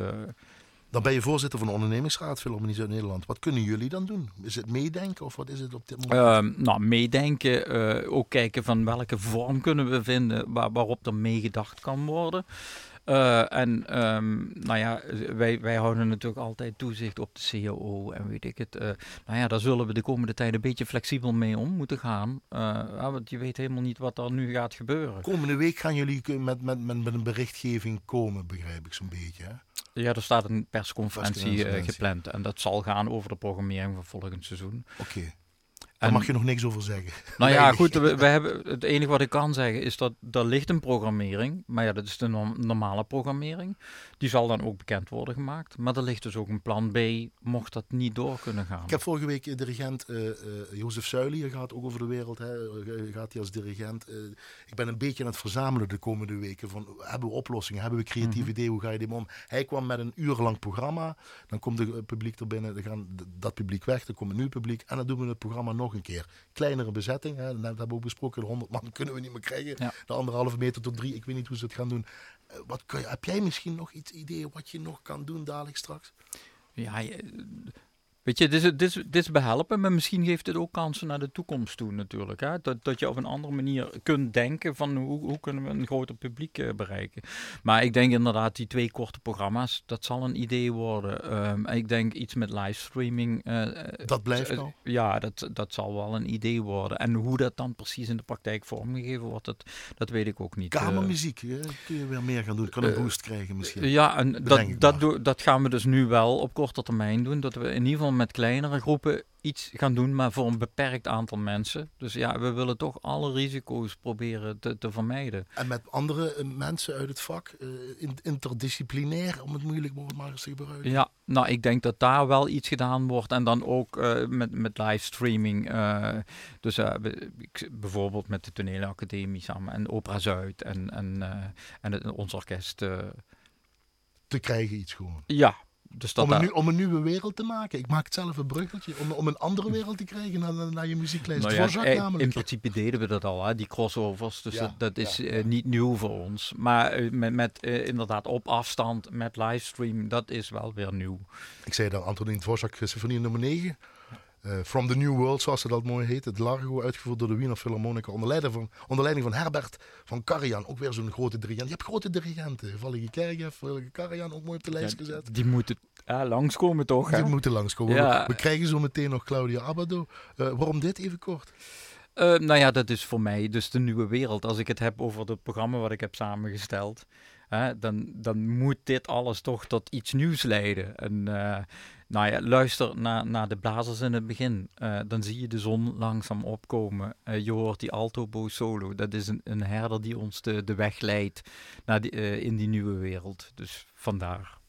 Dan ben je voorzitter van de ondernemingsraad Philharmonie uit Nederland. Wat kunnen jullie dan doen? Is het meedenken of wat is het op dit moment? Uh, nou, meedenken. Uh, ook kijken van welke vorm kunnen we vinden waar, waarop er meegedacht kan worden. Uh, en um, nou ja, wij, wij houden natuurlijk altijd toezicht op de CAO en weet ik het. Uh, nou ja, daar zullen we de komende tijd een beetje flexibel mee om moeten gaan. Uh, want je weet helemaal niet wat er nu gaat gebeuren. Komende week gaan jullie met, met, met, met een berichtgeving komen, begrijp ik zo'n beetje. Hè? Ja, er staat een persconferentie, gepland. En dat zal gaan over de programmering van volgend seizoen. Oké. Daar mag je nog niks over zeggen. (laughs) Nou ja, goed, we, we, hebben, het enige wat ik kan zeggen is dat er ligt een programmering. Maar ja, dat is de normale programmering. Die zal dan ook bekend worden gemaakt. Maar er ligt dus ook een plan B, mocht dat niet door kunnen gaan. Ik heb vorige week de dirigent uh, uh, Jozef Suilier gaat ook over de wereld. Hè, gaat hij als dirigent. Uh, ik ben een beetje aan het verzamelen de komende weken. Van, hebben we oplossingen? Hebben we creatieve mm ideeën? Hoe ga je die om? Hij kwam met een urenlang programma. Dan komt het publiek er binnen. Dan gaan dat publiek weg. Dan komt een nieuw publiek. En dan doen we het programma nog een keer. Kleinere bezetting. Hè. Dat hebben we ook besproken. De 100 man (laughs) kunnen we niet meer krijgen. De anderhalve meter tot drie. Ik weet niet hoe ze het gaan doen. Eh, wat kun je, heb jij misschien nog iets idee wat je nog kan doen dadelijk straks? Ja, Weet je, dit is, dit, is, dit is behelpen, maar misschien geeft het ook kansen naar de toekomst toe natuurlijk. Hè? Dat, dat je op een andere manier kunt denken van hoe, hoe kunnen we een groter publiek uh, bereiken. Maar ik denk inderdaad, die twee korte programma's, dat zal een idee worden. Um, ik denk iets met livestreaming. Uh, dat blijft al? Ja, dat, dat zal wel een idee worden. En hoe dat dan precies in de praktijk vormgegeven wordt, dat, dat weet ik ook niet. Kamermuziek, kun je weer meer gaan doen. Kan een boost krijgen misschien. Ja, en dat, dat, dat gaan we dus nu wel op korte termijn doen. Dat we in ieder geval met kleinere groepen iets gaan doen, maar voor een beperkt aantal mensen. Dus ja, we willen toch alle risico's proberen te, te vermijden. En met andere eh, mensen uit het vak, uh, interdisciplinair, om het moeilijk maar eens te gebruiken. Ja, nou, ik denk dat daar wel iets gedaan wordt. En dan ook uh, met, met livestreaming. dus bijvoorbeeld met de Toneelacademie samen en Opera Zuid en, en, en het, ons orkest. te krijgen iets gewoon. Ja, dus dat om, een, om, een, nieuwe wereld te maken. Ik maak het zelf een bruggetje. Om, om een andere wereld te krijgen naar, naar je muzieklijst. Nou ja, eh, in principe deden we dat al, hè, die crossovers. Dus dat, is uh, niet nieuw voor ons. Maar uh, met, met uh, inderdaad op afstand, met livestream, dat is wel weer nieuw. Ik zei dan Antonin Dvorak, symfonie nummer 9. Uh, From the New World, zoals ze dat mooi heet. Het Largo, uitgevoerd door de Wiener Philharmonica. Onder leiding van, onder leiding van Herbert van Karajan. Ook weer zo'n grote dirigent. Je hebt grote dirigenten. Vallige Kerkhoff, Karajan ook mooi op de lijst ja, gezet. Die moeten ja, langskomen toch? Die moeten langskomen. Ja. We, krijgen zo meteen nog Claudia Abado. Uh, waarom dit even kort? Uh, nou ja, dat is voor mij dus de nieuwe wereld. Als ik het heb over het programma wat ik heb samengesteld, dan, dan moet dit alles toch tot iets nieuws leiden. En uh, nou ja, luister naar, naar de blazers in het begin. Uh, dan zie je de zon langzaam opkomen. je hoort die alto solo. Dat is een, een herder die ons de, de weg leidt naar die, in die nieuwe wereld. Dus vandaar.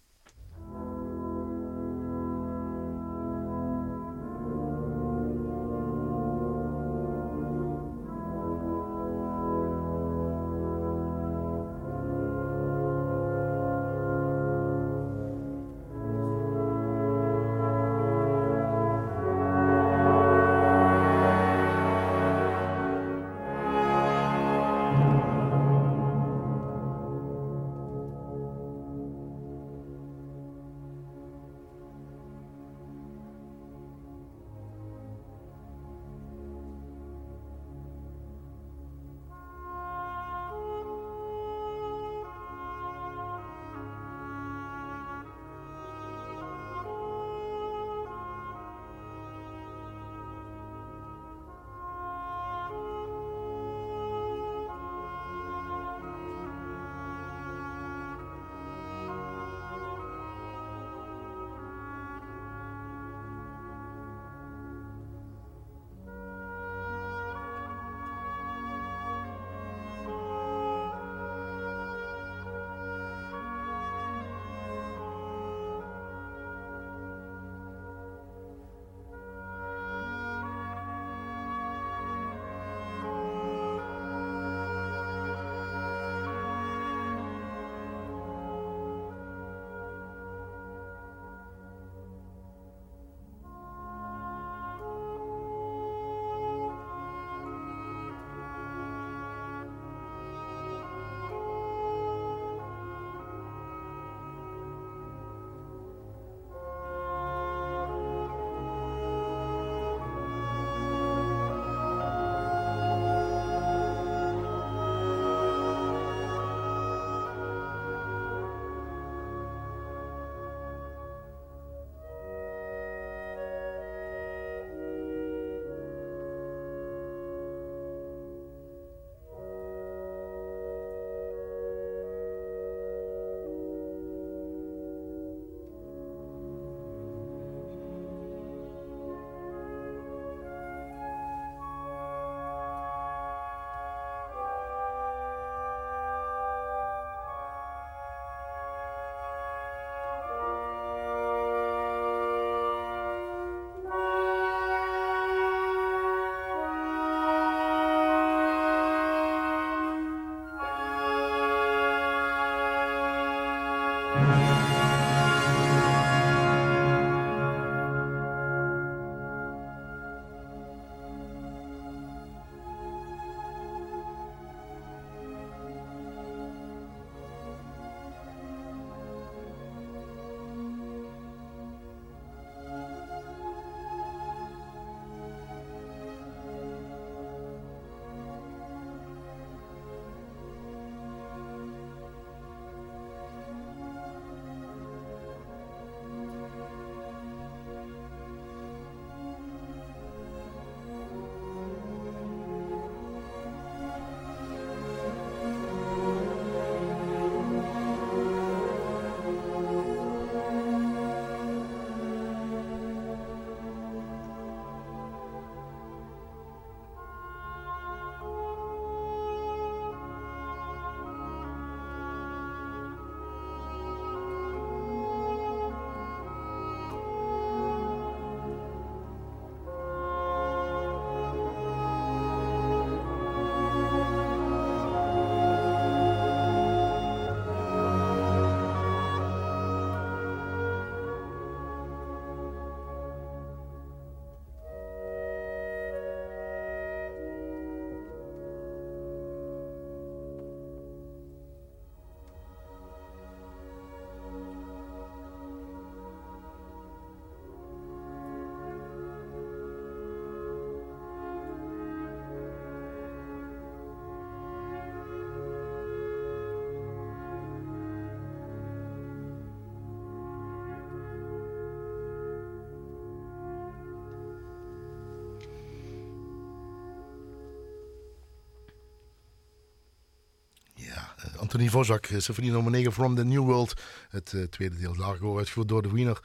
Anthony Vozak, symfonie nummer 9 From the New World. Het uh, tweede deel, Largo, uitgevoerd door de Wiener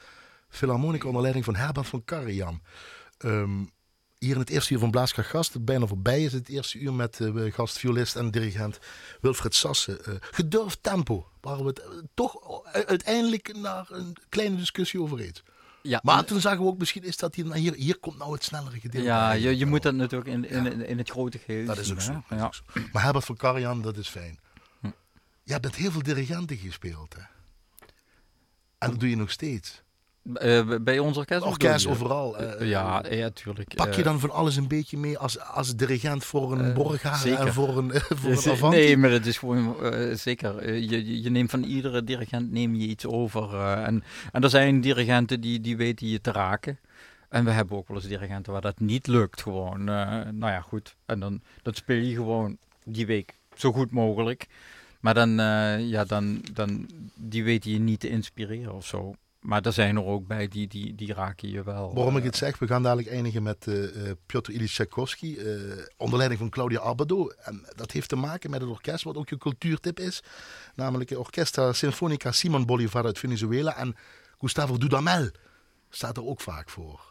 Philharmonic onder leiding van Herbert van Karajan. Um, hier in het eerste uur van Blaaskracht Gast, bijna voorbij is het eerste uur met uh, gastviolist en dirigent Wilfred Sassen. Uh, gedurfd tempo, waar we het toch uiteindelijk naar een kleine discussie over eens. Ja, maar toen zagen we ook, misschien is dat hier, hier, hier komt nou het snellere gedeelte. Ja, je, je moet dat natuurlijk in, in, in het grote geheel Dat is ook zo. Ja. Maar Herbert van Karajan, dat is fijn. Je hebt met heel veel dirigenten gespeeld, hè? En dat doe je nog steeds. Uh, bij ons orkest? Orkest overal. Uh, ja, ja, tuurlijk. Pak je dan van alles een beetje mee als, als dirigent voor een uh, en voor een, (laughs) voor een Avanti? Nee, maar het is gewoon zeker. je, je neemt van iedere dirigent neem je iets over. en, en er zijn dirigenten die, die weten je te raken. En we hebben ook wel eens dirigenten waar dat niet lukt gewoon. nou ja, goed. En dan, dan speel je gewoon die week zo goed mogelijk. Maar dan, ja, dan, dan die weten je niet te inspireren of zo. Maar er zijn er ook bij die, die, die raken je wel. Waarom ik het zeg, we gaan dadelijk eindigen met uh, Piotr Ilyich Tchaikovsky, uh, onder leiding van Claudia Abado. En dat heeft te maken met het orkest, wat ook je cultuurtip is. Namelijk het Orchestra Sinfonica Simon Bolivar uit Venezuela. En Gustavo Dudamel staat er ook vaak voor.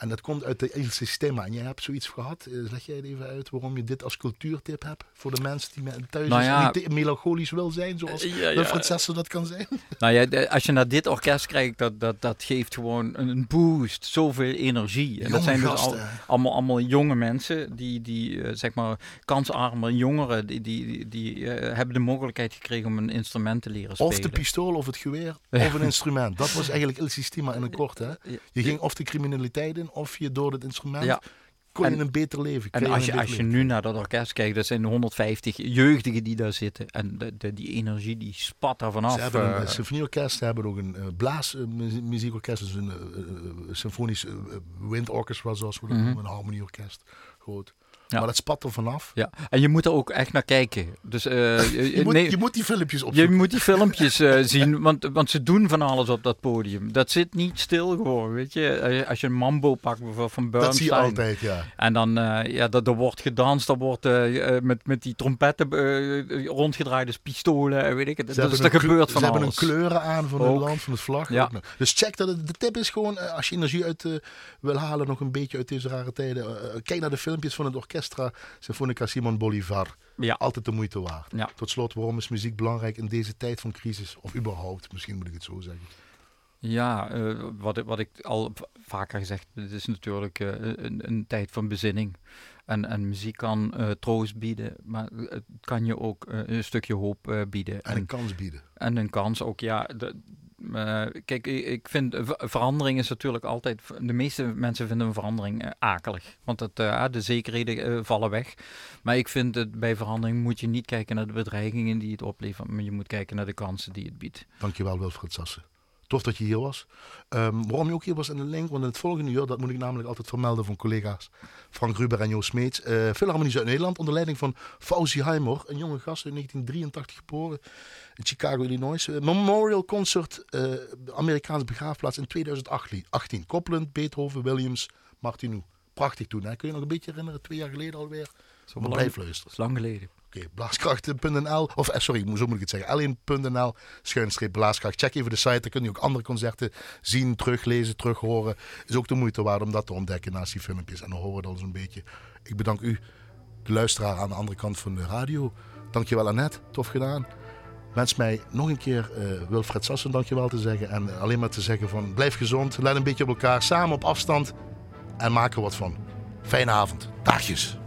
En dat komt uit de Il Sistema. En jij hebt zoiets gehad. Eh, leg jij even uit waarom je dit als cultuurtip hebt voor de mensen die thuis nou niet melancholisch wil zijn, zoals ja, ja. dat kan zijn? (laughs) Nou ja, als je naar dit orkest kijkt, dat, dat, dat geeft gewoon een boost, zoveel energie. En dat zijn dus al, allemaal, allemaal jonge mensen, die, die uh, zeg maar kansarme jongeren, die, die, die, uh, hebben de mogelijkheid gekregen om een instrument te leren spelen. Of de pistool, of het geweer, (laughs) of een instrument. Dat was eigenlijk Il Sistema in een kort. Hè? Je ging of de criminaliteit in, of je door het instrument ja. kon je een beter leven. En als je, als je nu naar dat orkest kijkt, dat zijn 150 jeugdigen die daar zitten. En de, de, die energie die spat daar vanaf. Ze hebben een uh, symfonieorkest, ze hebben ook een uh, blaasmuziekorkest, dus een uh, symfonisch windorchestra zoals we dat mm -hmm. noemen, een harmonieorkest. Groot. Ja. Maar dat spat er vanaf. Ja, en je moet er ook echt naar kijken. Dus, (laughs) uh, je, moet, nee, je moet die filmpjes opzoeken. Je moet die filmpjes uh, (laughs) zien, want, want ze doen van alles op dat podium. Dat zit niet stil gewoon, weet je. Eh, als je een mambo pakt bijvoorbeeld van Bernstein. Dat zie je altijd, ja. En dan, uh, ja, dat, er wordt gedanst, er wordt met, met die trompetten rondgedraaid, dus pistolen, weet ik het. Ze dus er gebeurt van ze alles. Ze hebben een kleuren aan van het land, van het vlag. Ja. Dus check dat. Het, de tip is gewoon, als je energie uit wil halen, nog een beetje uit deze rare tijden. kijk naar de filmpjes van het orkestra. Sinfonica Simon Bolivar. Ja. Altijd de moeite waard. Ja. Tot slot, waarom is muziek belangrijk in deze tijd van crisis? Of überhaupt, misschien moet ik het zo zeggen. Ja, uh, wat, wat ik al vaker gezegd heb, het is natuurlijk uh, een, een, tijd van bezinning. En, en muziek kan uh, troost bieden, maar het kan je ook een stukje hoop bieden. En, en, een kans bieden. En een kans ook, ja. De, uh, kijk, ik vind verandering is natuurlijk altijd. De meeste mensen vinden verandering uh, akelig. Want het, uh, de zekerheden vallen weg. Maar ik vind dat bij verandering moet je niet kijken naar de bedreigingen die het oplevert. Maar je moet kijken naar de kansen die het biedt. Dankjewel, Wilfred Sassen. Tof dat je hier was. Um, waarom je ook hier was in de link, want het volgende uur, dat moet ik namelijk altijd vermelden van collega's Frank Ruber en Joost Smeets. Uh, Philharmonie uit Nederland, onder leiding van Fauzi Heimer, een jonge gast in 1983 geboren in Chicago, Illinois. Uh, Memorial Concert, uh, Amerikaanse begraafplaats in 2018. Copland, Beethoven, Williams, Martinou. Prachtig toen, hè? kun je nog een beetje herinneren, twee jaar geleden alweer? Zo blijf luisteren. lang geleden. Oké, blaaskracht.nl, of eh, sorry, zo moet ik het zeggen, l1.nl, schuinstreep blaaskracht. Check even de site, dan kun je ook andere concerten zien, teruglezen, terughoren. Is ook de moeite waard om dat te ontdekken naast die filmpjes. En dan horen we dat een beetje. Ik bedank u, de luisteraar aan de andere kant van de radio. Dankjewel Annette, tof gedaan. Wens mij nog een keer uh, Wilfred Sassen dankjewel te zeggen. En alleen maar te zeggen van blijf gezond, let een beetje op elkaar, samen op afstand en maak er wat van. Fijne avond. Dagjes.